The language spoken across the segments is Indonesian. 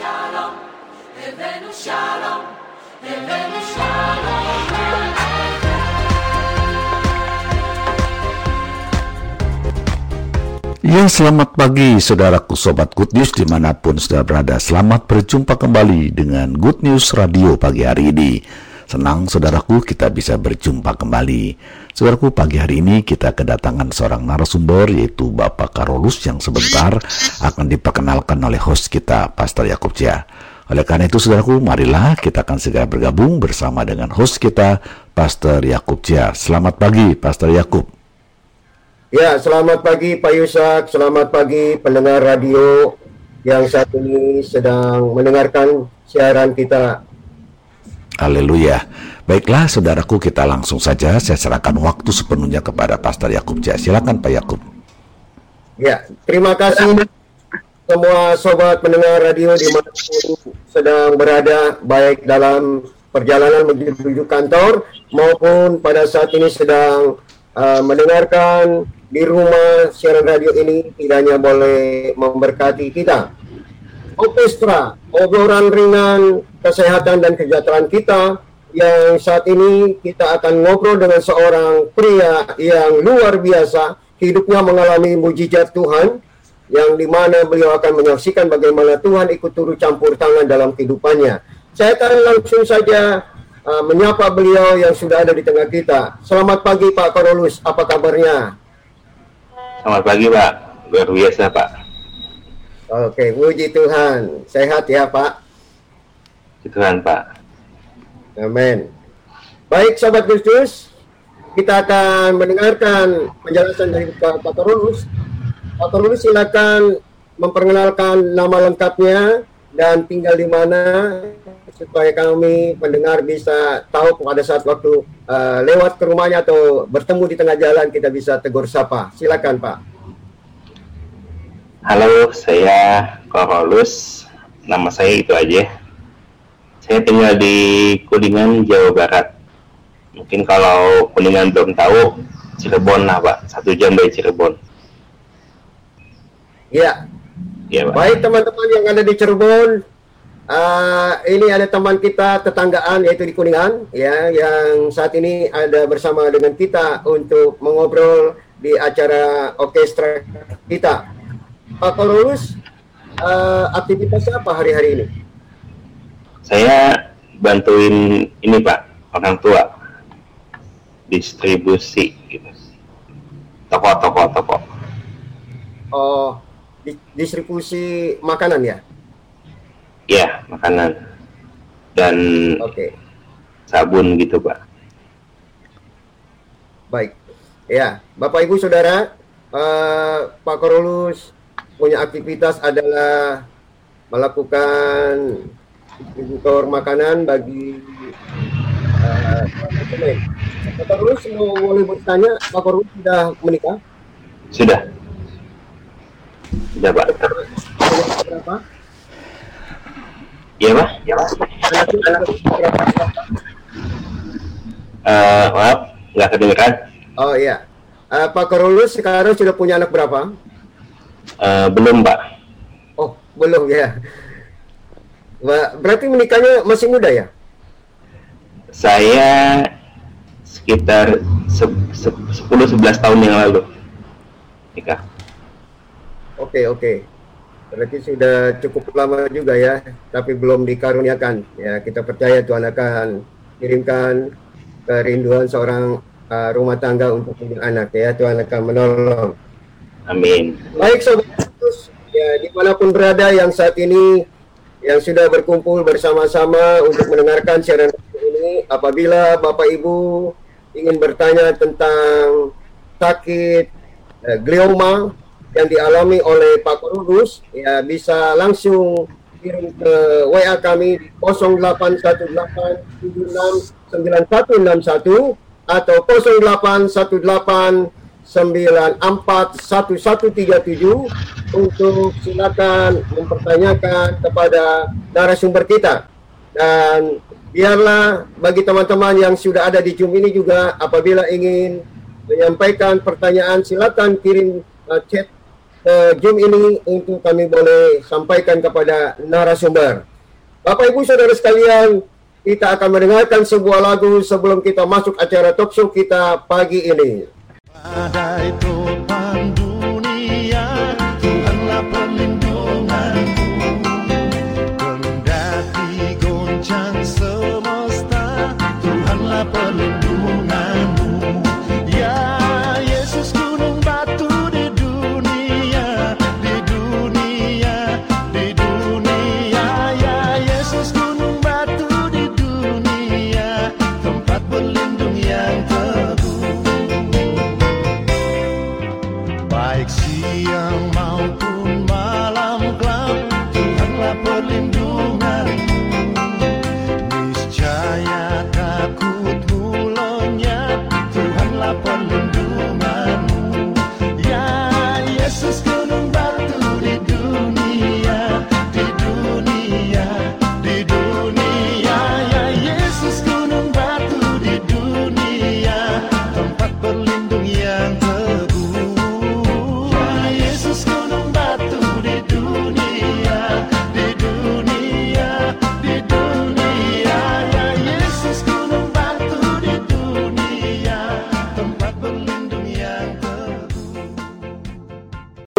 שלום, הבאנו שלום, הבאנו שלום Ya selamat pagi saudaraku Sobat Good News dimanapun saudara berada Selamat berjumpa kembali dengan Good News Radio pagi hari ini Senang saudaraku kita bisa berjumpa kembali Saudaraku pagi hari ini kita kedatangan seorang narasumber yaitu Bapak Karolus yang sebentar akan diperkenalkan oleh host kita Pastor Yakub Cia oleh karena itu saudaraku marilah kita akan segera bergabung bersama dengan host kita Pastor Yakub Cia Selamat pagi Pastor Yakub Ya, selamat pagi Pak Yusak, selamat pagi pendengar radio yang saat ini sedang mendengarkan siaran kita. Haleluya. Baiklah saudaraku kita langsung saja saya serahkan waktu sepenuhnya kepada Pastor Yakub Jaya. Silakan Pak Yakub. Ya, terima kasih semua sobat pendengar radio di mana sedang berada baik dalam perjalanan menuju kantor maupun pada saat ini sedang uh, mendengarkan di rumah siaran radio ini kiranya boleh memberkati kita. Orkestra, obrolan ringan, kesehatan dan kesejahteraan kita yang saat ini kita akan ngobrol dengan seorang pria yang luar biasa, hidupnya mengalami mujizat Tuhan, yang di mana beliau akan menyaksikan bagaimana Tuhan ikut turut campur tangan dalam kehidupannya. Saya akan langsung saja uh, menyapa beliau yang sudah ada di tengah kita. Selamat pagi Pak Karolus, apa kabarnya? Selamat pagi Pak, luar biasa Pak. Oke, puji Tuhan. Sehat ya Pak? Puji Tuhan Pak. Amin. Baik Sobat Gustus, kita akan mendengarkan penjelasan dari Pak Karolus. Pak Karolus silakan memperkenalkan nama lengkapnya dan tinggal di mana supaya kami pendengar bisa tahu pada saat waktu uh, lewat ke rumahnya atau bertemu di tengah jalan kita bisa tegur sapa. Silakan Pak. Halo, saya Korolus. Nama saya itu aja. Saya tinggal di Kuningan, Jawa Barat. Mungkin kalau Kuningan belum tahu, Cirebon lah Pak. Satu jam dari Cirebon. Ya. Ya, Pak. Baik teman-teman yang ada di Cirebon, Uh, ini ada teman kita tetanggaan yaitu di Kuningan ya yang saat ini ada bersama dengan kita untuk mengobrol di acara orkestra kita. Pak Kololus, uh, aktivitas apa hari-hari ini? Saya bantuin ini Pak, orang tua distribusi gitu. Toko-toko toko. Oh, di distribusi makanan ya? Ya, makanan dan Oke. sabun gitu Pak. Baik. Ya, Bapak Ibu Saudara, eh, Pak Korolus punya aktivitas adalah melakukan distributor makanan bagi eh, konsumen. Pak mau boleh bertanya, Pak Korolus sudah menikah? Sudah. Sudah Pak. Berapa? Iya Pak. Iya Pak. Eh, maaf, nggak kedengeran. Oh iya. Eh, Pak Korolus sekarang sudah punya anak berapa? Eh, belum Pak. Oh, belum ya. Berarti menikahnya masih muda ya? Saya sekitar se- se- 10-11 tahun yang lalu nikah. Oke oke. Berarti sudah cukup lama juga ya, tapi belum dikaruniakan. Ya kita percaya Tuhan akan kirimkan kerinduan seorang uh, rumah tangga untuk punya anak ya. Tuhan akan menolong. Amin. Baik sobat ya di mana pun berada yang saat ini yang sudah berkumpul bersama-sama untuk mendengarkan siaran ini, apabila Bapak Ibu ingin bertanya tentang sakit eh, glioma yang dialami oleh Pak Korudus, ya bisa langsung kirim ke WA kami di 0818769161 atau 0818 941137 untuk silakan mempertanyakan kepada narasumber kita dan biarlah bagi teman-teman yang sudah ada di Zoom ini juga apabila ingin menyampaikan pertanyaan silakan kirim uh, chat uh, Zoom ini untuk kami boleh sampaikan kepada narasumber. Bapak Ibu Saudara sekalian, kita akan mendengarkan sebuah lagu sebelum kita masuk acara talk show kita pagi ini. I die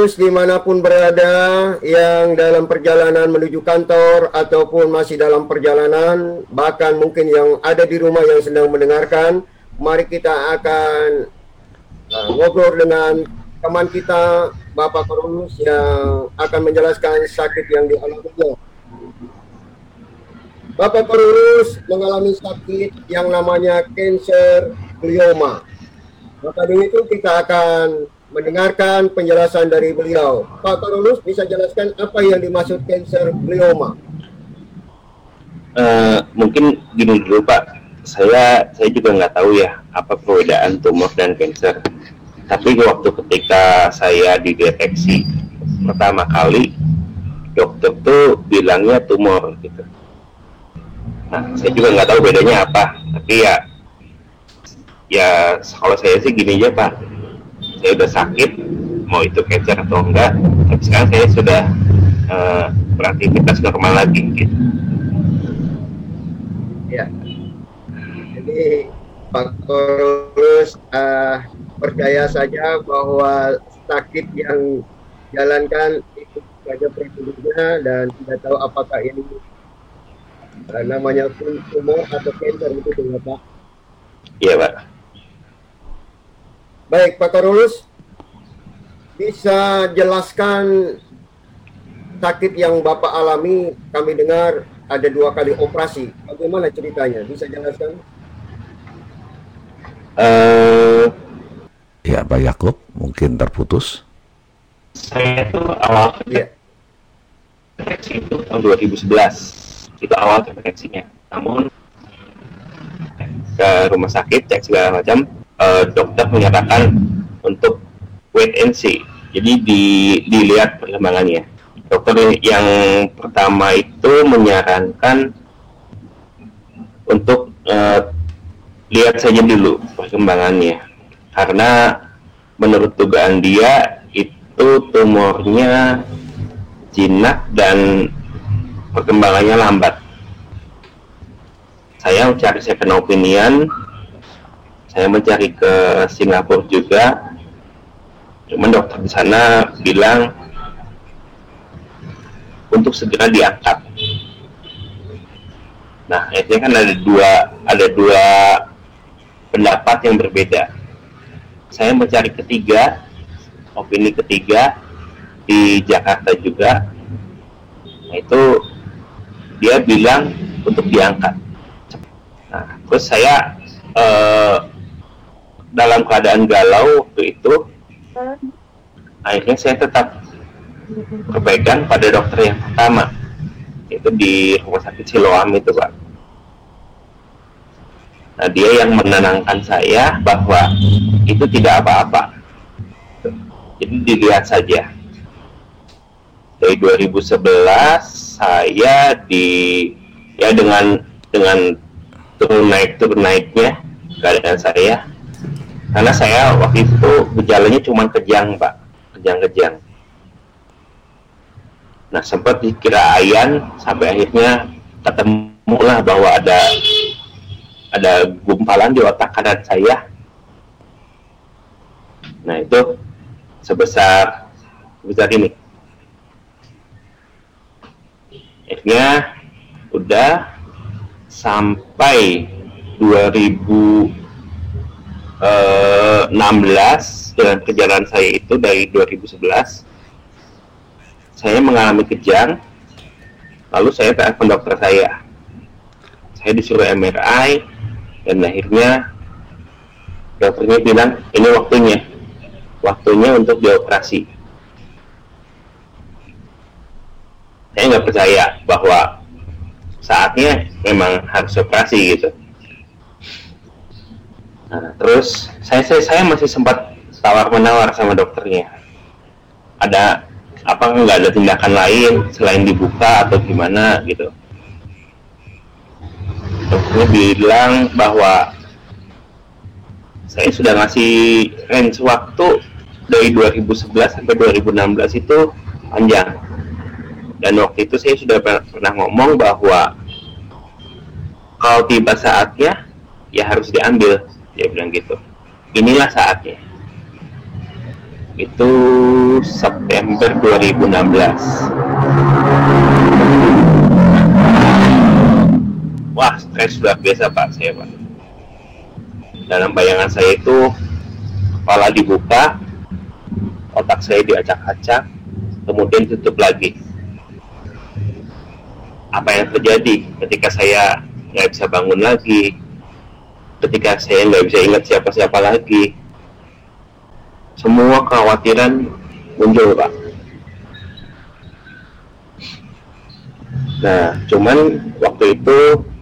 Terus di mana pun berada yang dalam perjalanan menuju kantor ataupun masih dalam perjalanan bahkan mungkin yang ada di rumah yang sedang mendengarkan mari kita akan uh, ngobrol dengan teman kita Bapak Korunus yang akan menjelaskan sakit yang dialaminya. Bapak Korunus mengalami sakit yang namanya kanker glioma. Maka dengan itu kita akan mendengarkan penjelasan dari beliau. Pak Korunus bisa jelaskan apa yang dimaksud kanker glioma? Eh, mungkin gini dulu Pak, saya saya juga nggak tahu ya apa perbedaan tumor dan kanker. Tapi waktu ketika saya dideteksi pertama kali, dokter tuh bilangnya tumor gitu. Nah, saya juga nggak tahu bedanya apa. Tapi ya, ya kalau saya sih gini aja Pak, saya udah sakit, mau itu kanker atau enggak, tapi sekarang saya sudah eh, beraktivitas normal lagi gitu. Ya. Jadi Pak Korunus uh, percaya saja bahwa sakit yang jalankan itu saja prosedurnya dan tidak tahu apakah ini uh, namanya tumor atau kanker itu tidak Pak. Iya Pak. Baik Pak Korunus bisa jelaskan sakit yang Bapak alami kami dengar ada dua kali operasi. Bagaimana ceritanya? Bisa jelaskan? Eh, Ya, Pak Yakub mungkin terputus. saya tuh awal Iya. deteksi itu tahun 2011 itu awal deteksinya namun ke rumah sakit cek segala macam eh, dokter menyatakan untuk wait and see. Jadi di, dilihat perkembangannya. Dokter yang pertama itu menyarankan untuk eh, lihat saja dulu perkembangannya. Karena menurut dugaan dia itu tumornya jinak dan perkembangannya lambat. Saya mencari second opinion, saya mencari ke Singapura juga, cuman dokter di sana bilang untuk segera diangkat. Nah, akhirnya kan ada dua ada dua pendapat yang berbeda. Saya mencari ketiga, opini ketiga di Jakarta juga. Nah, itu dia bilang untuk diangkat. Nah, terus saya eh, dalam keadaan galau waktu itu, akhirnya saya tetap berpegang pada dokter yang pertama, itu di rumah sakit Siloam itu, Pak. Nah, dia yang menenangkan saya bahwa itu tidak apa-apa. Jadi dilihat saja. Dari 2011 saya di ya dengan dengan turun naik turun naiknya keadaan saya karena saya waktu itu gejalanya cuma kejang pak kejang-kejang Nah sempat dikira ayan sampai akhirnya ketemulah bahwa ada ada gumpalan di otak kanan saya. Nah itu sebesar sebesar ini. Akhirnya udah sampai 2016 dengan kejaran saya itu dari 2011 saya mengalami kejang lalu saya telepon dokter saya. Saya disuruh MRI dan akhirnya dokternya bilang ini waktunya. Waktunya untuk dioperasi. Saya nggak percaya bahwa saatnya memang harus operasi gitu. Nah, terus saya, saya saya masih sempat tawar menawar sama dokternya. Ada apa nggak ada tindakan lain selain dibuka atau gimana gitu. Dokternya bilang bahwa saya sudah ngasih range waktu dari 2011 sampai 2016 itu panjang dan waktu itu saya sudah pernah ngomong bahwa kalau tiba saatnya ya harus diambil dia bilang gitu. Inilah saatnya. Itu September 2016 wah stres luar biasa pak saya pak. Dalam bayangan saya itu kepala dibuka otak saya diacak-acak kemudian tutup lagi. Apa yang terjadi ketika saya nggak bisa bangun lagi ketika saya nggak bisa ingat siapa-siapa lagi. Semua kekhawatiran muncul pak. Nah cuman waktu itu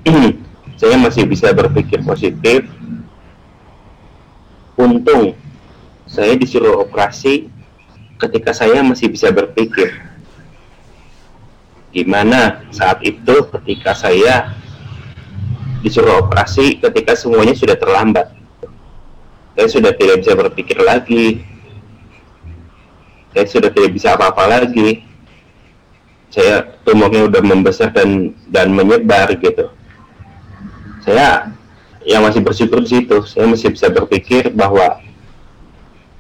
saya masih bisa berpikir positif. Untung saya disuruh operasi ketika saya masih bisa berpikir. Gimana saat itu ketika saya disuruh operasi ketika semuanya sudah terlambat. Saya sudah tidak bisa berpikir lagi. Saya sudah tidak bisa apa-apa lagi. Saya tumornya udah membesar dan dan menyebar gitu. Saya yang masih bersyukur di situ saya masih bisa berpikir bahwa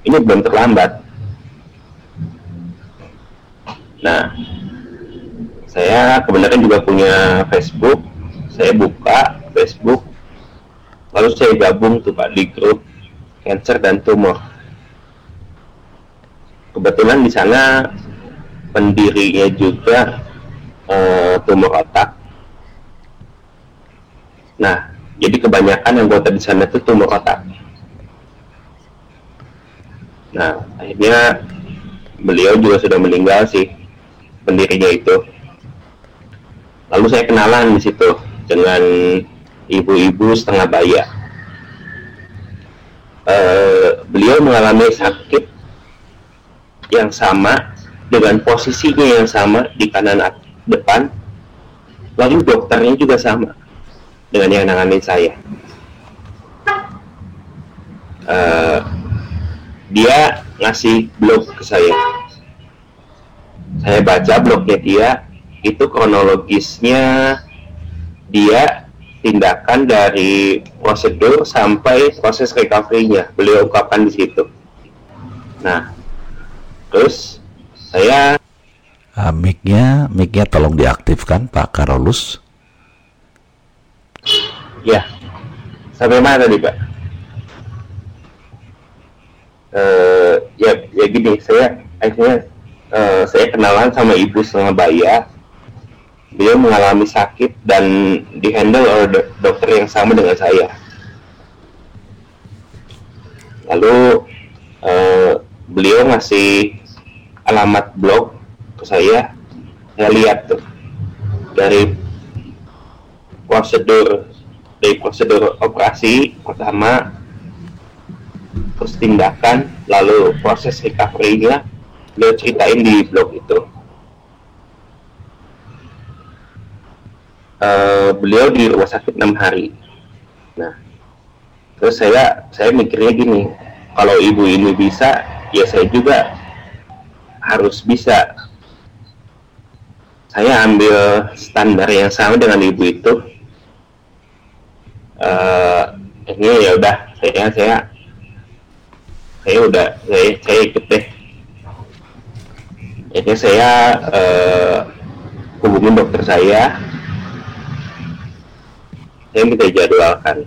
ini belum terlambat. Nah saya kebenaran juga punya Facebook. Saya buka Facebook. Lalu saya gabung tuh pak di grup cancer dan tumor. Kebetulan di sana pendirinya juga uh, tumor otak. Nah jadi kebanyakan yang anggota di sana itu tumor otak. Nah akhirnya beliau juga sudah meninggal sih pendirinya itu. Lalu saya kenalan di situ dengan ibu-ibu setengah baya uh, beliau mengalami sakit yang sama dengan posisinya yang sama di kanan depan. Lalu dokternya juga sama dengan yang nanganin saya. Uh, dia ngasih blog ke saya. Saya baca blognya dia itu kronologisnya dia tindakan dari prosedur sampai proses recovery-nya beliau ungkapkan di situ. Nah, terus saya uh, mic-nya mic-nya tolong diaktifkan Pak Karolus. Ya, sampai mana tadi Pak? Uh, ya, ya gini, saya akhirnya uh, saya kenalan sama ibu bayar beliau mengalami sakit dan dihandle oleh do dokter yang sama dengan saya. Lalu uh, beliau ngasih alamat blog ke saya, saya lihat tuh dari prosedur dari prosedur operasi pertama terus tindakan lalu proses recovery-nya beliau ceritain di blog itu uh, beliau di rumah sakit enam hari. Nah, terus saya saya mikirnya gini, kalau ibu ini bisa, ya saya juga harus bisa. saya ambil standar yang sama dengan ibu itu Eh ini ya udah saya saya saya udah saya saya ikut deh akhirnya saya eh, hubungin dokter saya saya minta jadwalkan.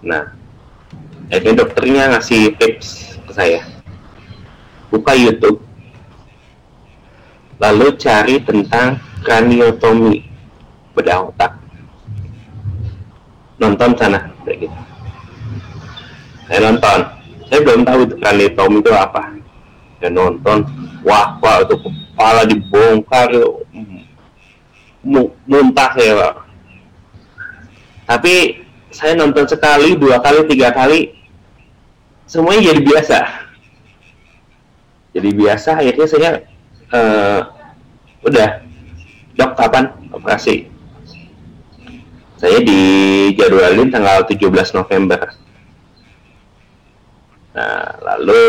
Nah akhirnya dokternya ngasih tips ke saya. Buka YouTube. Lalu cari tentang kraniotomi bedah otak. Nonton sana kayak gitu. Saya nonton. Saya belum tahu itu kraniotomi itu apa. Saya nonton. Wah wah itu kepala dibongkar. Mu- muntah saya pak tapi saya nonton sekali dua kali tiga kali semuanya jadi biasa. Jadi biasa akhirnya saya eh, udah dok kapan? Operasi saya dijadwalin tanggal 17 November. Nah lalu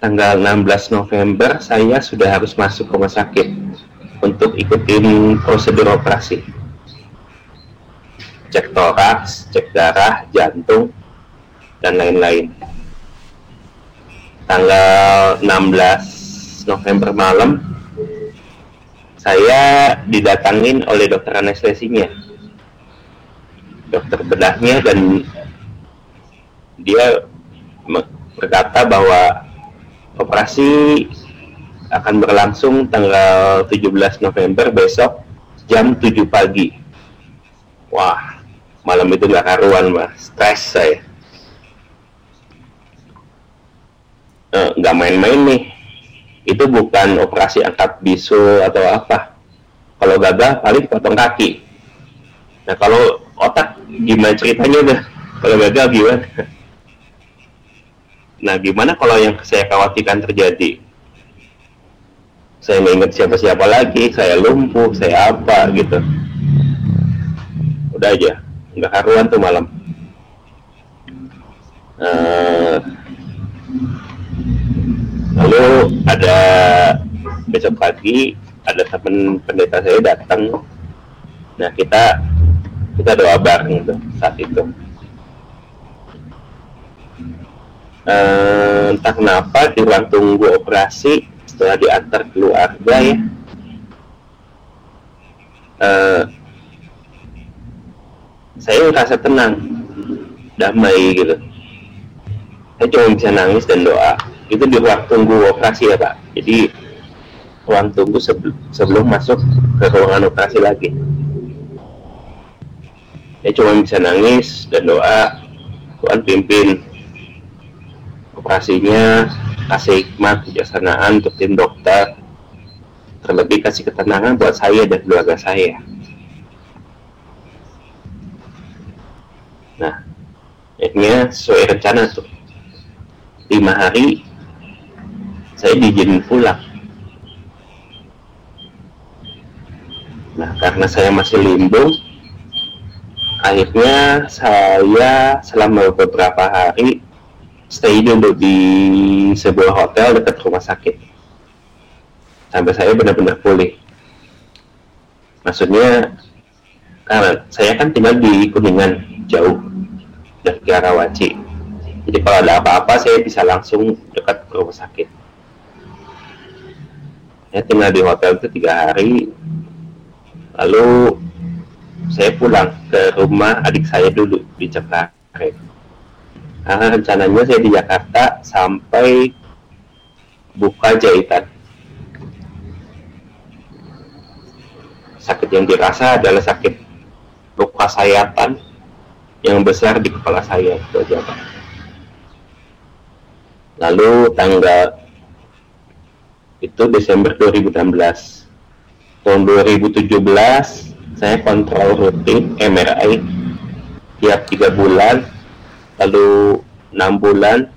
tanggal 16 November saya sudah harus masuk rumah sakit untuk ikutin prosedur operasi cek toraks, cek darah, jantung, dan lain-lain. Tanggal 16 November malam, saya didatangin oleh dokter anestesinya, dokter bedahnya, dan dia berkata bahwa operasi akan berlangsung tanggal 17 November besok jam 7 pagi. Wah, malam itu gak karuan mas, stres saya. Eh, nggak main-main nih. Itu bukan operasi angkat bisul atau apa. Kalau gagal paling potong kaki. Nah kalau otak gimana ceritanya udah? Kalau gagal gimana? Nah gimana kalau yang saya khawatirkan terjadi? Saya nggak ingat siapa-siapa lagi, saya lumpuh, saya apa gitu. Udah aja, nggak karuan tuh malam. Eh, lalu ada besok pagi ada teman pendeta saya datang nah kita kita doa bareng tuh saat itu Eh, entah kenapa di ruang tunggu operasi setelah diantar keluarga ya eh, saya merasa tenang damai gitu. Saya cuma bisa nangis dan doa. Itu di ruang tunggu operasi ya pak. Jadi ruang tunggu sebelum sebelum masuk ke ruangan operasi lagi. Saya cuma bisa nangis dan doa. Tuhan pimpin operasinya kasih hikmat kebijaksanaan untuk tim dokter. Terlebih kasih ketenangan buat saya dan keluarga saya nah akhirnya sesuai rencana tuh lima hari saya diizinin pulang. Nah, karena saya masih limbung, akhirnya saya selama beberapa hari stay dulu di sebuah hotel dekat rumah sakit. Sampai saya benar-benar pulih. Maksudnya, karena saya kan tinggal di Kuningan, jauh dari Karawaci. Jadi kalau ada apa-apa saya bisa langsung dekat ke rumah sakit. Saya tinggal di hotel itu tiga hari, lalu saya pulang ke rumah adik saya dulu di Cengkareng. Karena rencananya saya di Jakarta sampai buka jahitan. Sakit yang dirasa adalah sakit luka sayatan yang besar di kepala saya itu aja Pak. Lalu tanggal itu Desember 2016. Tahun 2017 saya kontrol rutin MRI tiap tiga bulan, lalu enam bulan,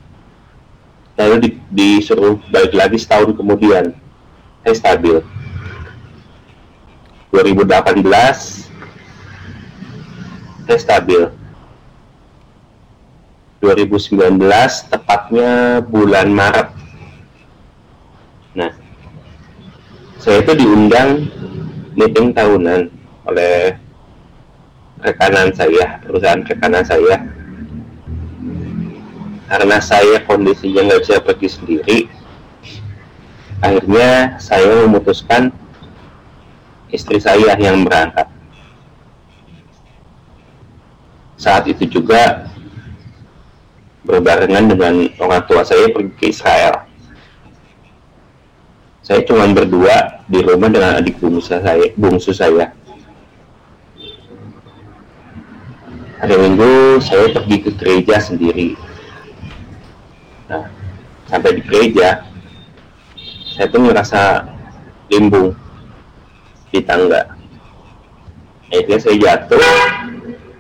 lalu di- disuruh balik lagi setahun kemudian. Saya stabil. 2018 saya stabil. 2019 tepatnya bulan Maret. Nah, saya itu diundang meeting tahunan oleh rekanan saya, perusahaan rekanan saya. Karena saya kondisinya nggak bisa pergi sendiri, akhirnya saya memutuskan istri saya yang berangkat. Saat itu juga berbarengan dengan orang tua saya pergi ke Israel. Saya cuma berdua di rumah dengan adik bungsu saya, bungsu saya. Hari Minggu saya pergi ke gereja sendiri. Nah, sampai di gereja, saya tuh ngerasa limbung di tangga. Akhirnya saya jatuh,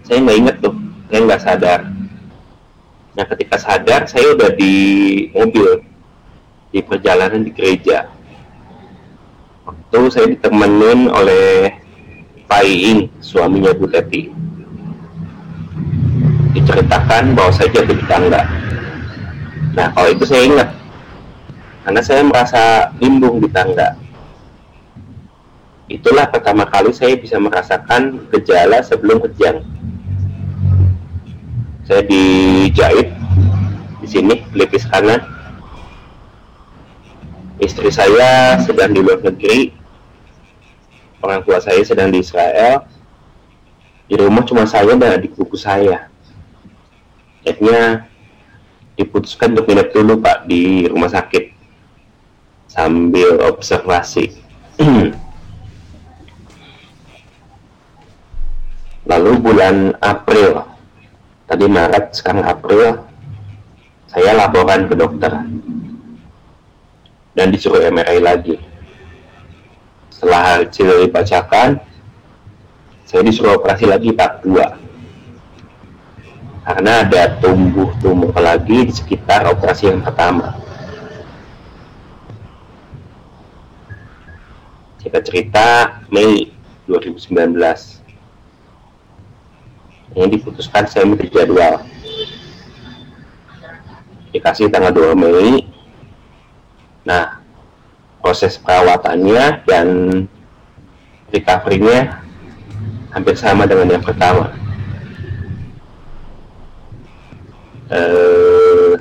saya nggak inget tuh, saya nggak sadar. Nah, ketika sadar, saya udah di mobil, di perjalanan di gereja. Waktu saya ditemenin oleh Pak Iing, suaminya Bu Teti diceritakan bahwa saya jatuh di tangga. Nah, kalau itu saya ingat, karena saya merasa limbung di tangga. Itulah pertama kali saya bisa merasakan gejala sebelum kejang. Saya dijahit di sini pelipis kanan. Istri saya sedang di luar negeri. Orang tua saya sedang di Israel. Di rumah cuma saya dan adik buku saya akhirnya diputuskan untuk nginep dulu Pak di rumah sakit sambil observasi. Lalu bulan April, tadi Maret, sekarang April, saya laporan ke dokter dan disuruh MRI lagi. Setelah hasil dibacakan, saya disuruh operasi lagi Pak 2 karena ada tumbuh tumbuh lagi di sekitar operasi yang pertama. Kita cerita Mei 2019. Ini diputuskan saya minta jadwal. Dikasih tanggal 2 Mei. Nah, proses perawatannya dan recovery-nya hampir sama dengan yang pertama uh,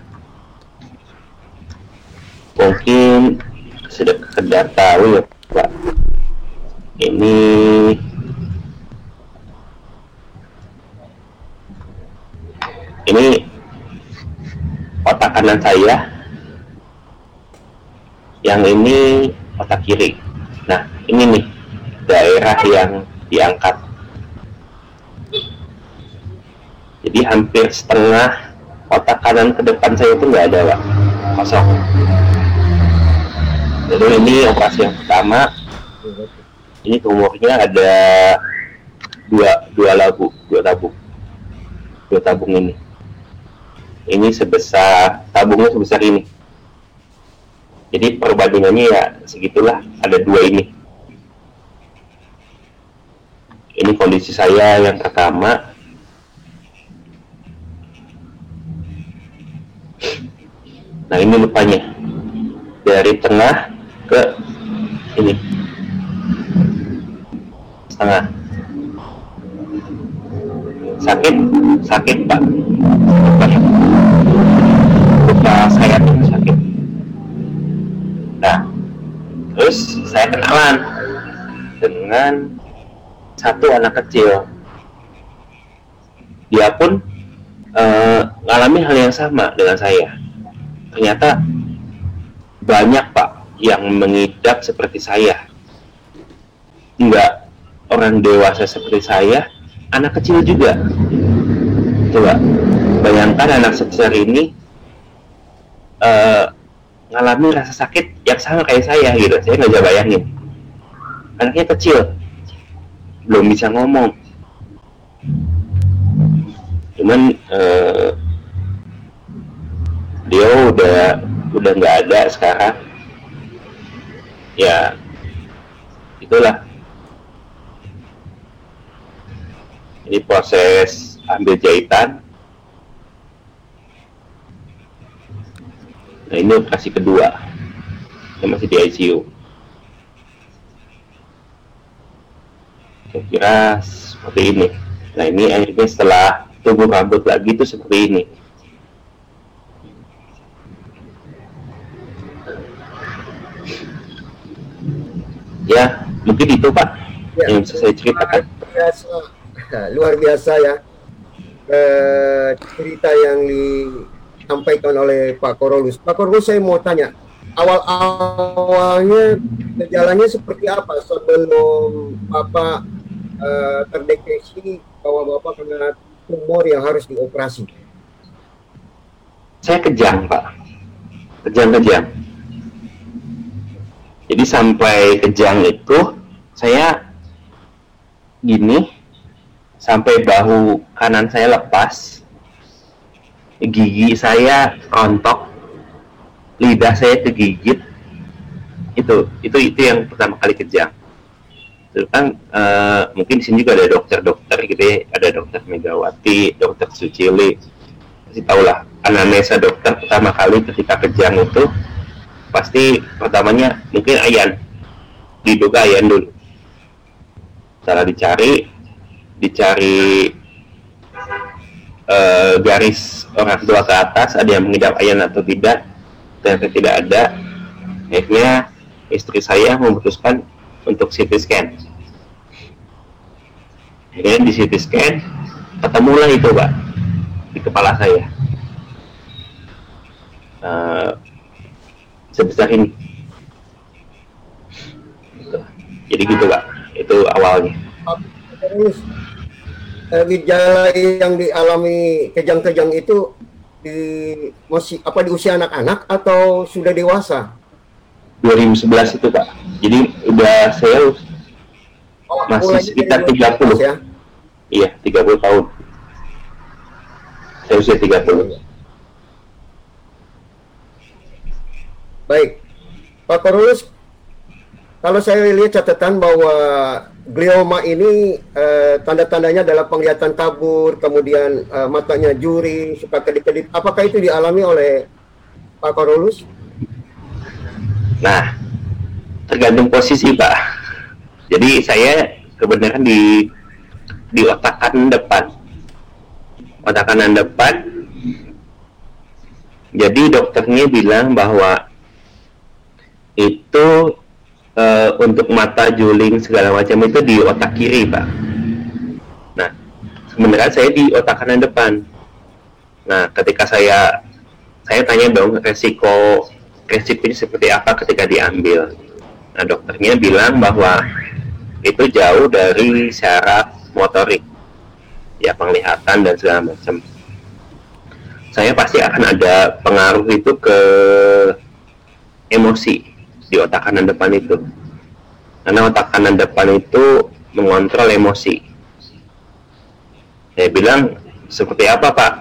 mungkin sekedar tahu ya Pak ini ini otak kanan saya. Yang ini otak kiri. Nah ini nih daerah yang diangkat. Jadi hampir setengah otak kanan ke depan saya itu nggak ada pak. Kosong. Jadi ini operasi yang pertama. Ini tumornya ada dua dua labu dua tabung. Dua tabung ini ini sebesar tabungnya sebesar ini. Jadi perbandingannya ya segitulah ada dua ini. Ini kondisi saya yang pertama. Nah ini lupanya dari tengah ke ini. Setengah sakit? Sakit pak. Lupa saya tuh sakit. Nah terus saya kenalan dengan satu anak kecil. Dia pun uh, ngalami hal yang sama dengan saya. Ternyata banyak pak yang mengidap seperti saya. Enggak orang dewasa seperti saya anak kecil juga. Coba bayangkan anak sebesar ini uh, ngalami rasa sakit yang sama kayak saya gitu. Saya nggak bisa bayangin. Anaknya kecil belum bisa ngomong. Cuman uh, dia udah udah nggak ada sekarang. Ya itulah ini proses ambil jahitan nah ini operasi kedua yang masih di ICU saya kira seperti ini. Nah ini akhirnya setelah tumbuh rambut lagi itu seperti ini. Ya mungkin itu pak Ya. yang bisa saya ceritakan luar biasa ya eh, cerita yang disampaikan oleh Pak Korolus. Pak Korolus saya mau tanya awal awalnya gejalanya seperti apa sebelum bapak eh, terdeteksi bahwa bapak kena tumor yang harus dioperasi. saya kejang pak kejang-kejang jadi sampai kejang itu saya gini sampai bahu kanan saya lepas. Gigi saya rontok. Lidah saya kegigit itu itu itu yang pertama kali kejang itu kan eh, mungkin di sini juga ada dokter-dokter gitu ya. Ada dokter Megawati dokter Sucili. Pasti tahu lah anamnesa dokter pertama kali ketika kejang itu pasti pertamanya mungkin ayan. Diduga ayan dulu. Cara dicari dicari eh, garis orang tua ke atas ada yang mengidap ayan atau tidak ternyata tidak ada. Akhirnya istri saya memutuskan untuk CT scan. Akhirnya di CT scan ketemulah itu pak di kepala saya. Eh, sebesar ini. Jadi gitu pak itu awalnya eh, gejala yang dialami kejang-kejang itu di masih apa di usia anak-anak atau sudah dewasa? 2011 itu pak jadi udah saya Oh, Masih sekitar dari 30. ya. iya 30 tahun saya usia 30 Baik, Pak Korulus, kalau saya lihat catatan bahwa glioma ini eh, tanda-tandanya adalah penglihatan kabur, kemudian eh, matanya juri, suka kedip-kedip. Apakah itu dialami oleh Pak Korulus? Nah, tergantung posisi Pak. Jadi saya kebenaran di di otak kanan depan, otak kanan depan. Jadi dokternya bilang bahwa itu eh, untuk mata juling segala macam itu di otak kiri Pak. Nah, sebenarnya saya di otak kanan depan. Nah, ketika saya saya tanya dong resiko resikonya seperti apa ketika diambil. Nah, dokternya bilang bahwa itu jauh dari syaraf motorik, ya penglihatan dan segala macam. Saya pasti akan ada pengaruh itu ke emosi di otak kanan depan itu. Karena otak kanan depan itu mengontrol emosi. Saya bilang, seperti apa Pak?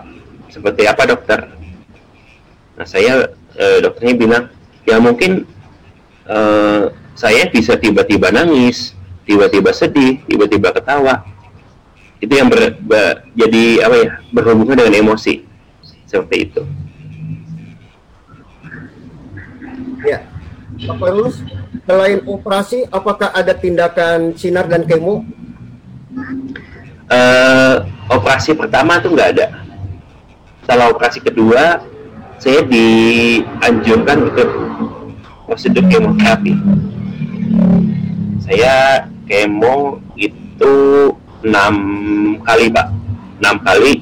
Seperti apa dokter? Nah saya eh, dokternya bilang ya mungkin eh, saya bisa tiba-tiba nangis, tiba-tiba sedih, tiba-tiba ketawa. Itu yang ber, ber- jadi apa ya berhubungan dengan emosi seperti itu. Ya. Pak selain operasi, apakah ada tindakan sinar dan kemo? Eh, operasi pertama tuh nggak ada. Setelah operasi kedua, saya dianjurkan untuk prosedur kemoterapi. Saya kemo itu enam kali pak, enam kali,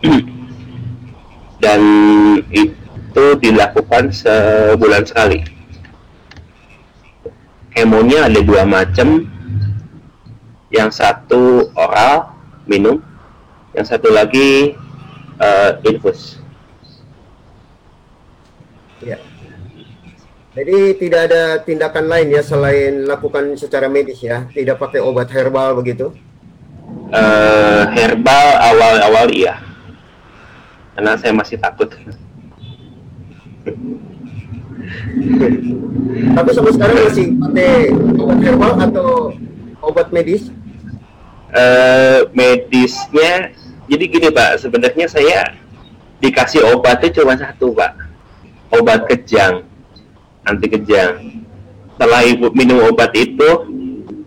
dan itu dilakukan sebulan sekali. Kemonya ada dua macam, yang satu oral minum, yang satu lagi eh, infus. Ya. Jadi tidak ada tindakan lain ya selain lakukan secara medis ya, tidak pakai obat herbal begitu. Eh, herbal awal-awal iya, karena saya masih takut. Tapi sampai sekarang masih pakai obat herbal atau obat medis? Eh, medisnya, jadi gini pak, sebenarnya saya dikasih obatnya cuma satu pak, obat kejang, anti kejang. Setelah ibu minum obat itu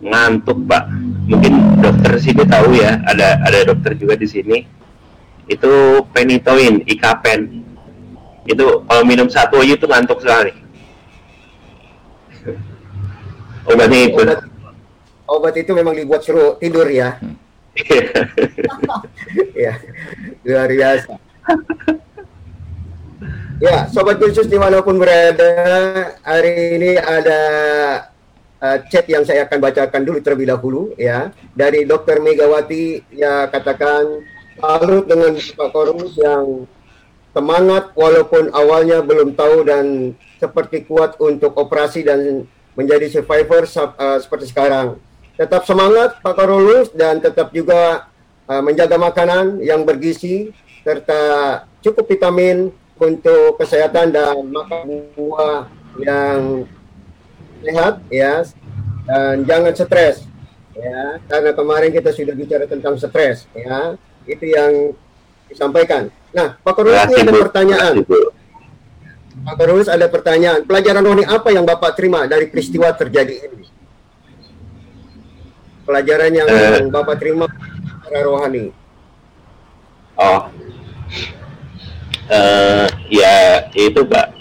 ngantuk pak, mungkin dokter sini tahu ya ada ada dokter juga di sini. Itu penitoin ikapen. Itu kalau minum satu aja itu ngantuk sekali obatnya itu Obat, obat itu memang dibuat suruh tidur ya. ya, luar biasa. Ya, sobat khusus di mana pun berada, hari ini ada uh, chat yang saya akan bacakan dulu terlebih dahulu ya dari Dr. Megawati ya katakan salut dengan Pak Korus yang semangat walaupun awalnya belum tahu dan seperti kuat untuk operasi dan menjadi survivor uh, seperti sekarang. Tetap semangat Pak Korulus dan tetap juga uh, menjaga makanan yang bergizi serta cukup vitamin untuk kesehatan dan makan buah yang sehat ya dan jangan stres ya karena kemarin kita sudah bicara tentang stres ya itu yang disampaikan. Nah Pak Korulus ini ada pertanyaan. Bu. Pak Korulus ada pertanyaan. Pelajaran rohani apa yang Bapak terima dari peristiwa terjadi ini? Pelajaran yang Eh. Bapak terima secara rohani. Oh, eh ya itu pak.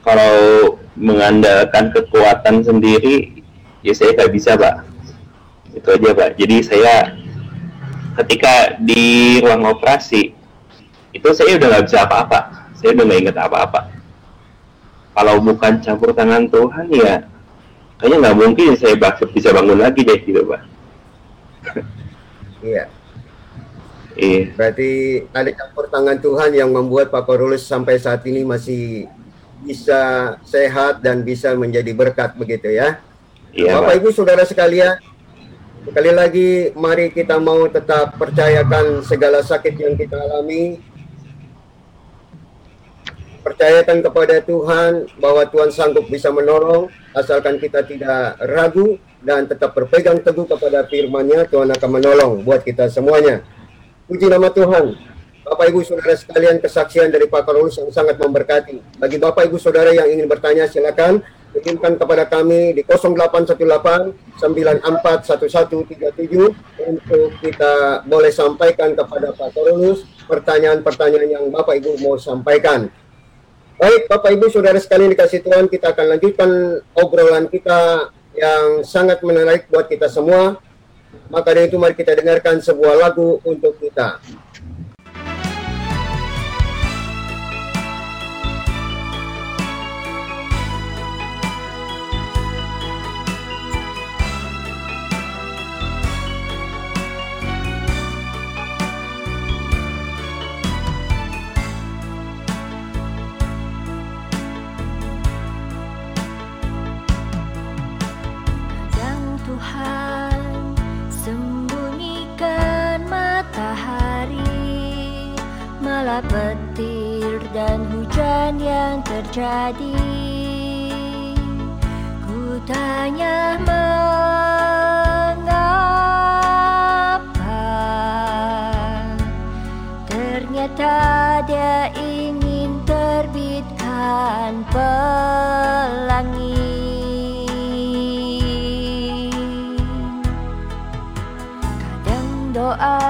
Kalau mengandalkan kekuatan sendiri, ya saya nggak bisa pak. Itu aja pak. Jadi saya ketika di ruang operasi itu saya udah nggak bisa apa-apa. Saya udah nggak inget apa-apa. Kalau bukan campur tangan Tuhan ya, kayaknya nggak mungkin saya bisa bangun lagi deh gitu pak. Iya. Iya. Berarti ada campur tangan Tuhan yang membuat Pak Korulus sampai saat ini masih bisa sehat dan bisa menjadi berkat begitu ya. Iya Bapak pak. Ibu Saudara sekalian, sekali lagi mari kita mau tetap percayakan segala sakit yang kita alami. Percayakan kepada Tuhan bahwa Tuhan sanggup bisa menolong asalkan kita tidak ragu dan tetap berpegang teguh kepada firman-Nya Tuhan akan menolong buat kita semuanya. Puji nama Tuhan. Bapak Ibu Saudara sekalian kesaksian dari Pak Karolus yang sangat memberkati. Bagi Bapak Ibu Saudara yang ingin bertanya silakan kirimkan kepada kami di 0818 941137 untuk kita boleh sampaikan kepada Pak Karolus pertanyaan-pertanyaan yang Bapak Ibu mau sampaikan. Baik, Bapak Ibu Saudara sekalian dikasih Tuhan, kita akan lanjutkan obrolan kita yang sangat menarik buat kita semua. Maka dari itu mari kita dengarkan sebuah lagu untuk kita. Terjadi. Ku tanya mengapa Ternyata dia ingin terbitkan pelangi. Kadang doa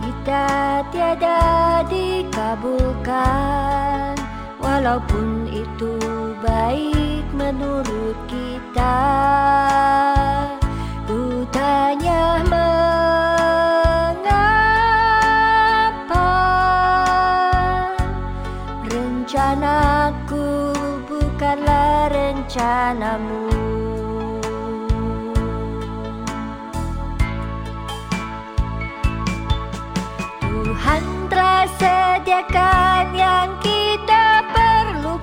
kita tiada dikabulkan Walaupun itu baik menurut kita Ku tanya mengapa Rencanaku bukanlah rencanamu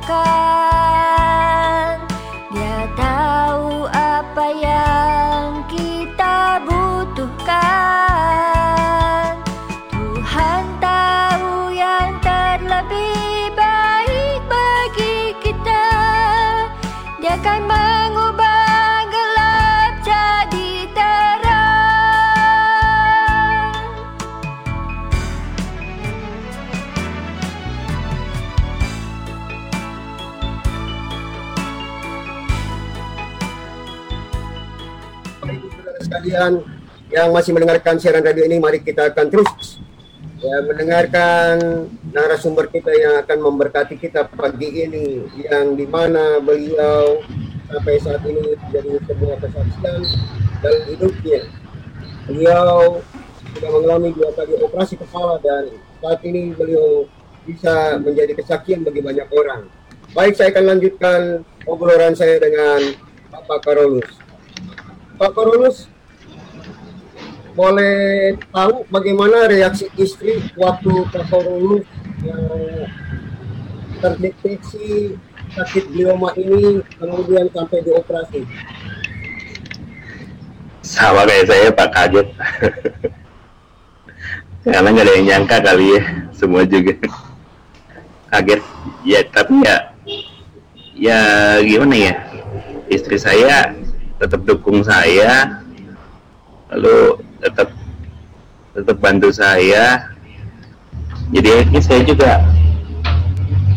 开 sekalian yang masih mendengarkan siaran radio ini, mari kita akan terus ya, mendengarkan narasumber kita yang akan memberkati kita pagi ini, yang di mana beliau sampai saat ini menjadi sebuah kesaksian dalam hidupnya. Beliau sudah mengalami dua kali operasi kepala dan saat ini beliau bisa menjadi kesaksian bagi banyak orang. Baik, saya akan lanjutkan obrolan saya dengan Bapak Karolus. Pak Karolus, boleh tahu bagaimana reaksi istri waktu Pak Karolus yang terdeteksi sakit glioma ini kemudian sampai dioperasi? sama kayak saya pak kaget. Karena nggak ada yang nyangka kali ya semua juga. Kaget. Ya tapi ya ya gimana ya? Istri saya tetap dukung saya lalu tetap tetap bantu saya. Jadi akhirnya saya juga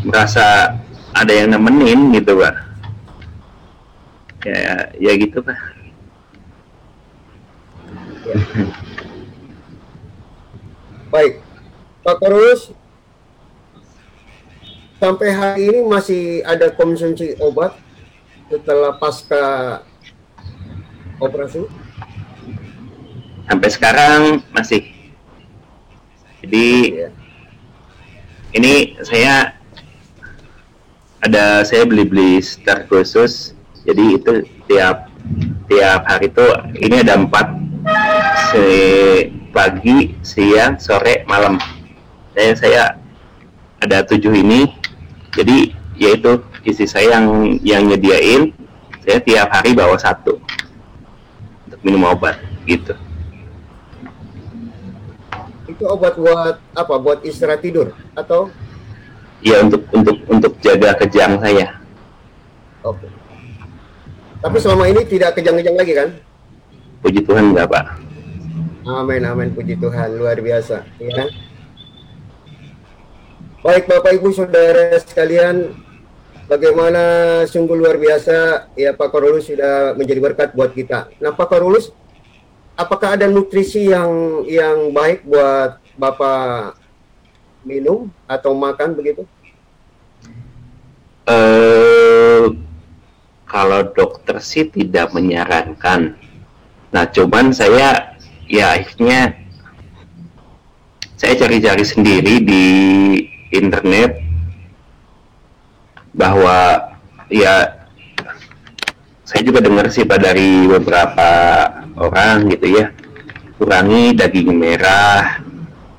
merasa ada yang nemenin gitu pak. Ya ya gitu pak. Baik, Pak Karolus, sampai hari ini masih ada konsumsi obat setelah pasca operasi? Sampai sekarang masih. Jadi Ya. ini saya ada saya beli-beli star khusus. Jadi itu tiap tiap hari itu ini ada empat. Se pagi siang sore malam. Saya saya ada tujuh ini. Jadi yaitu isi saya yang yang nyediain saya tiap hari bawa satu untuk minum obat gitu Itu obat buat apa? Buat istirahat tidur atau? ya untuk untuk untuk jaga kejang saya Oke. Tapi selama ini tidak kejang-kejang lagi kan? puji Tuhan enggak pak Amin, amin, puji Tuhan, luar biasa. Ya. Baik Bapak Ibu Saudara sekalian, bagaimana sungguh luar biasa ya Pak Karolus sudah menjadi berkat buat kita. Nah Pak Karolus, apakah ada nutrisi yang yang baik buat Bapak minum atau makan begitu? eh kalau dokter sih tidak menyarankan nah cuman saya ya akhirnya saya cari-cari sendiri di internet bahwa ya saya juga dengar sih Pak dari beberapa orang gitu ya kurangi daging merah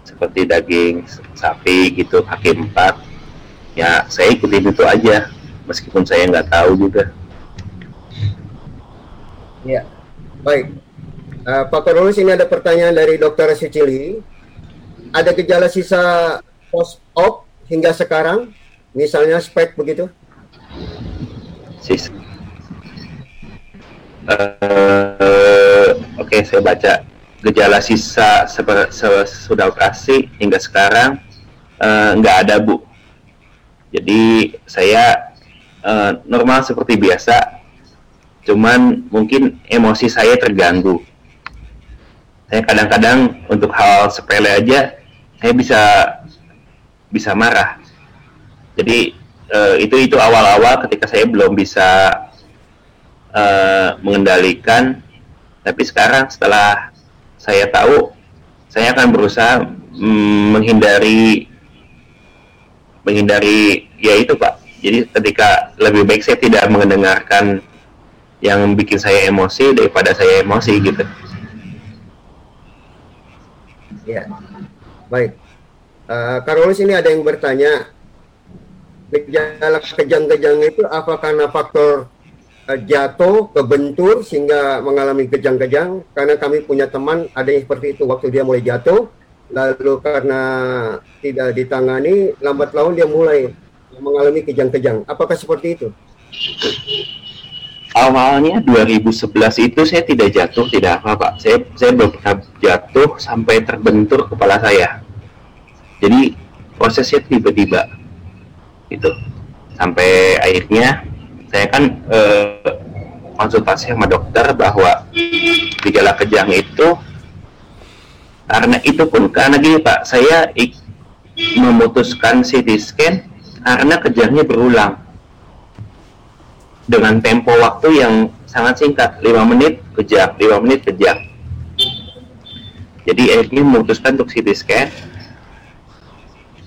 seperti daging sapi gitu kaki empat ya saya ikutin itu aja meskipun saya nggak tahu juga Ya, baik. Eh, Pak Karolus ini ada pertanyaan dari Dokter Sicili. Ada gejala sisa post-op hingga sekarang, misalnya spek begitu? sis Eh, oke saya baca. Gejala sisa sesudah operasi hingga sekarang eh, nggak ada bu. Jadi saya eh, normal seperti biasa. Cuman mungkin emosi saya terganggu. Saya kadang-kadang untuk hal sepele aja saya bisa bisa marah. Jadi eh, itu itu awal-awal ketika saya belum bisa eh, mengendalikan. Tapi sekarang setelah saya tahu saya akan berusaha mm, menghindari menghindari ya itu pak. Jadi ketika lebih baik saya tidak mendengarkan yang bikin saya emosi daripada saya emosi gitu. Ya, baik. Eh, Karolus ini ada yang bertanya, gejala kejang-kejang itu apa karena faktor jatuh, kebentur sehingga mengalami kejang-kejang? Karena kami punya teman ada yang seperti itu waktu dia mulai jatuh, lalu karena tidak ditangani, lambat laun dia mulai mengalami kejang-kejang. Apakah seperti itu? awalnya 2011 itu saya tidak jatuh tidak apa pak saya saya belum pernah jatuh sampai terbentur kepala saya jadi prosesnya tiba-tiba itu sampai akhirnya saya kan eh, konsultasi sama dokter bahwa gejala kejang itu karena itu pun karena gini Pak, saya memutuskan CT scan karena kejangnya berulang. Dengan tempo waktu yang sangat singkat 5 menit kejang 5 menit kejang. Jadi akhirnya memutuskan untuk CT scan.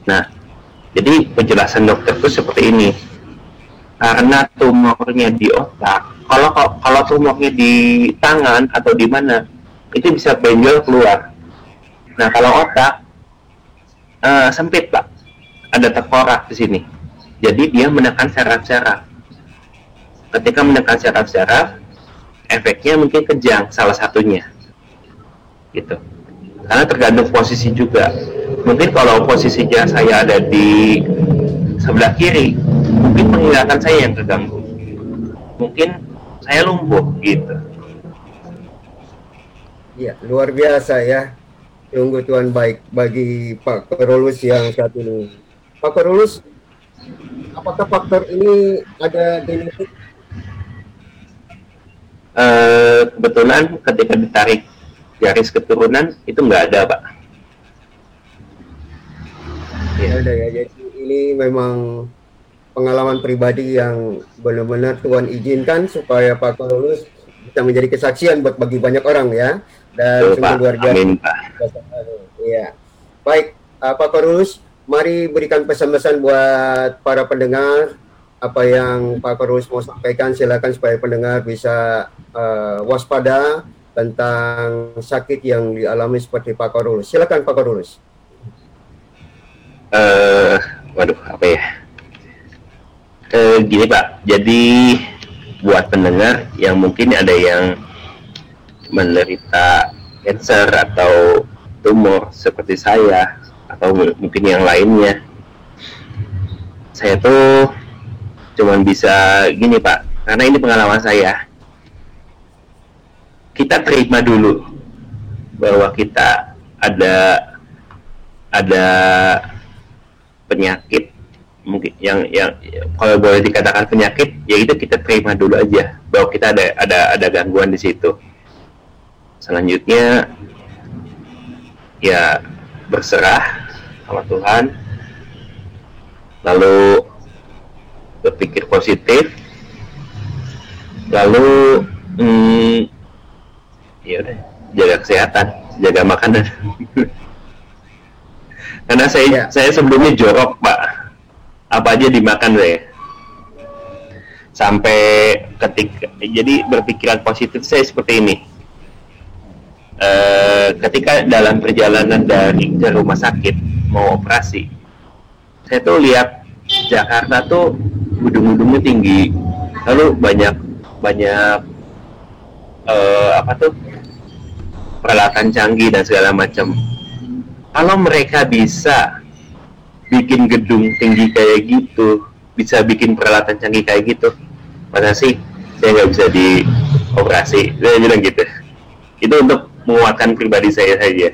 Nah jadi penjelasan dokter itu seperti ini karena tumornya di otak. Kalau kalau tumornya di tangan atau di mana itu bisa benjol keluar. Nah kalau otak eh, sempit pak. Ada tengkorak di sini. Jadi dia menekan saraf-saraf. Ketika menekan saraf-saraf efeknya mungkin kejang salah satunya. Gitu. Karena tergantung posisi juga. Mungkin kalau posisinya saya ada di sebelah kiri mungkin penglihatan saya yang terganggu mungkin saya lumpuh gitu Ya, luar biasa ya. Sungguh Tuhan baik bagi Pak Korolus yang saat ini. Pak Korolus, apakah faktor ini ada genetik? Eh, kebetulan ketika ditarik garis keturunan itu nggak ada pak Ya, ada ya. Jadi ini memang pengalaman pribadi yang benar-benar Tuhan izinkan supaya Pak Korolus bisa menjadi kesaksian buat bagi banyak orang ya. Dan Betul, pak luar biasa. amin pak Iya. Baik, uh, Pak Korulus, mari berikan pesan-pesan buat para pendengar apa yang Pak Korulus mau sampaikan silakan supaya pendengar bisa uh, waspada tentang sakit yang dialami seperti Pak Korulus. Silakan Pak Korulus. eh waduh apa ya eh gini pak. Jadi buat pendengar yang mungkin ada yang menderita cancer atau tumor seperti saya atau mungkin yang lainnya saya tuh cuman bisa gini pak. Karena ini pengalaman saya. Kita terima dulu bahwa kita ada ada penyakit mungkin yang yang kalau boleh dikatakan penyakit ya itu kita terima dulu aja. Bahwa kita ada ada ada gangguan di situ. Selanjutnya ya berserah sama Tuhan. Lalu berpikir positif. Lalu hmm, ya udah jaga kesehatan jaga makanan. Karena saya Ya. saya sebelumnya jorok pak apa aja dimakan saya sampai ketika jadi berpikiran positif saya seperti ini. Eh, ketika dalam perjalanan dari ke rumah sakit mau operasi saya tuh lihat Jakarta tuh gedung-gedungnya tinggi. Lalu banyak banyak eh, apa tuh peralatan canggih dan segala macam. Kalau mereka bisa bikin gedung tinggi kayak gitu bisa bikin peralatan canggih kayak gitu masa sih saya nggak bisa dioperasi saya bilang gitu itu untuk menguatkan pribadi saya saja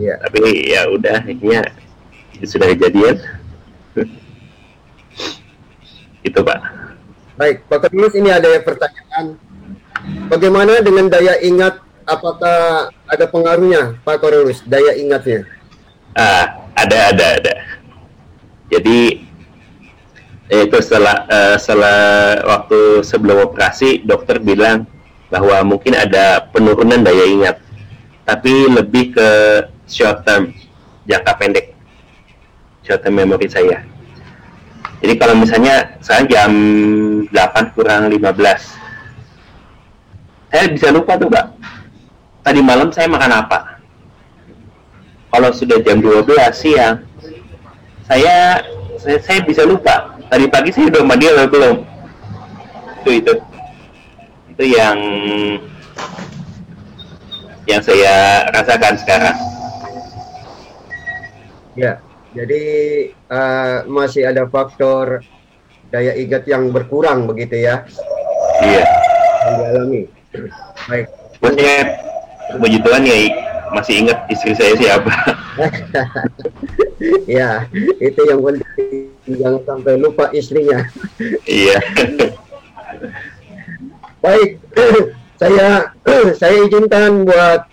Ya. tapi ya udah akhirnya sudah kejadian itu pak Baik, Pak Korulus ini ada pertanyaan. Bagaimana dengan daya ingat? Apakah ada pengaruhnya Pak Korulus daya ingatnya? Ah, ada, ada, ada. Jadi eh, itu setelah eh, setelah waktu sebelum operasi dokter bilang bahwa mungkin ada penurunan daya ingat, tapi lebih ke short term, jangka pendek, short term memory saya. Jadi kalau misalnya saya jam 8 kurang 15, saya bisa lupa tuh, Pak. Tadi malam saya makan apa? Kalau sudah jam 12 siang saya saya, saya bisa lupa. Tadi pagi saya udah mandi atau belum? Itu itu. Itu yang yang saya rasakan sekarang. Ya, jadi eh, masih ada faktor daya ingat yang berkurang begitu ya? Iya. Yang dialami. Baik. maksudnya puji Tuhan ya masih ingat istri saya siapa ya, itu yang penting jangan sampai lupa istrinya. iya Baik, saya saya izinkan buat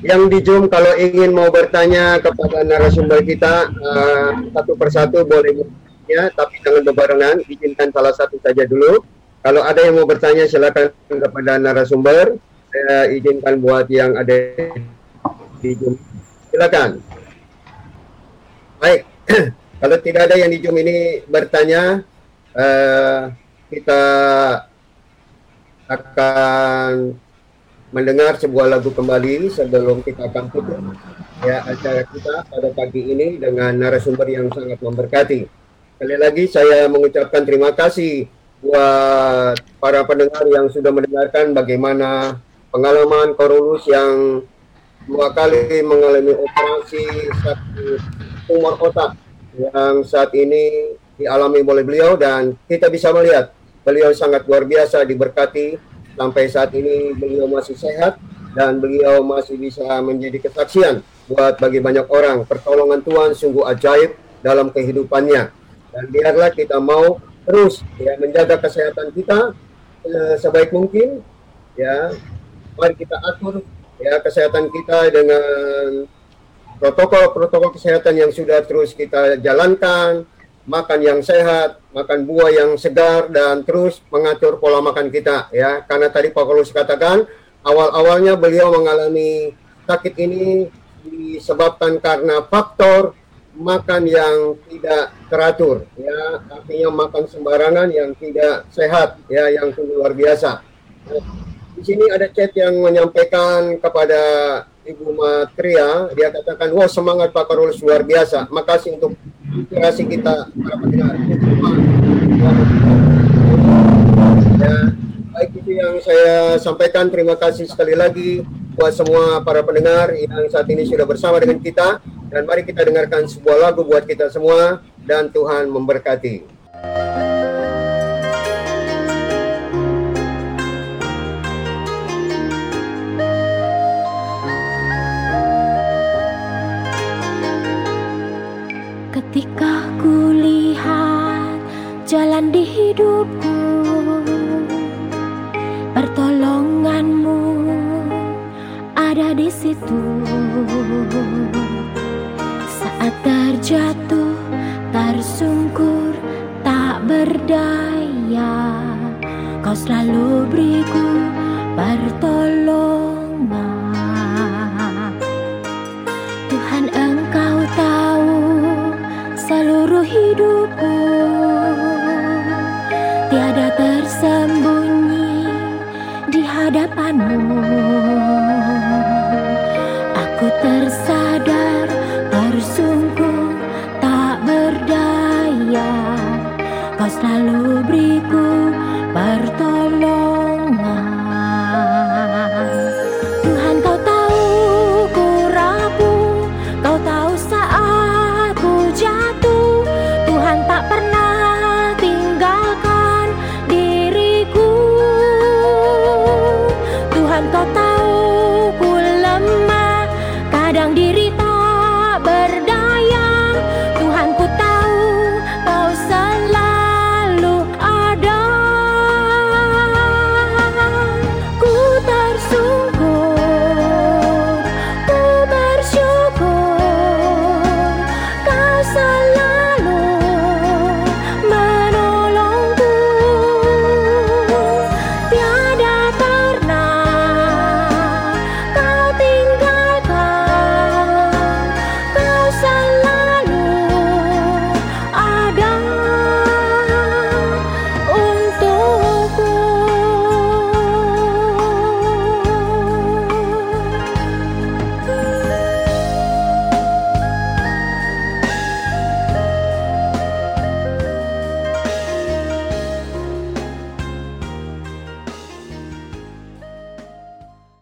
yang di Zoom kalau ingin mau bertanya kepada narasumber kita uh, satu persatu boleh ya, tapi jangan berbarengan. Izinkan salah satu saja dulu. Kalau ada yang mau bertanya silakan kepada narasumber. Saya izinkan buat yang ada di Zoom. Silakan. Baik. kalau tidak ada yang di Zoom ini bertanya, uh, kita akan mendengar sebuah lagu kembali sebelum kita akan tutup ya acara kita pada pagi ini dengan narasumber yang sangat memberkati. Sekali lagi saya mengucapkan terima kasih buat para pendengar yang sudah mendengarkan bagaimana pengalaman Korulus yang dua kali mengalami operasi satu tumor otak yang saat ini dialami oleh beliau dan kita bisa melihat beliau sangat luar biasa diberkati. Sampai saat ini beliau masih sehat dan beliau masih bisa menjadi kesaksian buat bagi banyak orang. Pertolongan Tuhan sungguh ajaib dalam kehidupannya. Dan biarlah kita mau terus ya menjaga kesehatan kita eh, sebaik mungkin ya. Mari kita atur ya kesehatan kita dengan protokol-protokol kesehatan yang sudah terus kita jalankan makan yang sehat, makan buah yang segar dan terus mengatur pola makan kita ya. Karena tadi Pak Paulus katakan awal-awalnya beliau mengalami sakit ini disebabkan karena faktor makan yang tidak teratur ya artinya makan sembarangan yang tidak sehat ya yang luar biasa. Di sini ada chat yang menyampaikan kepada Ibu Matria, dia katakan, wah semangat Pak Karolus luar biasa. Makasih untuk inspirasi kita para pendengar. Ya, baik itu yang saya sampaikan. Terima kasih sekali lagi buat semua para pendengar yang saat ini sudah bersama dengan kita. Dan mari kita dengarkan sebuah lagu buat kita semua dan Tuhan memberkati. Jalan di hidupku Pertolonganmu ada di situ. Saat terjatuh, tersungkur, tak berdaya Kau selalu beriku pertolongan. Tuhan engkau tahu seluruh hidupku hadapanmu. Aku tersayang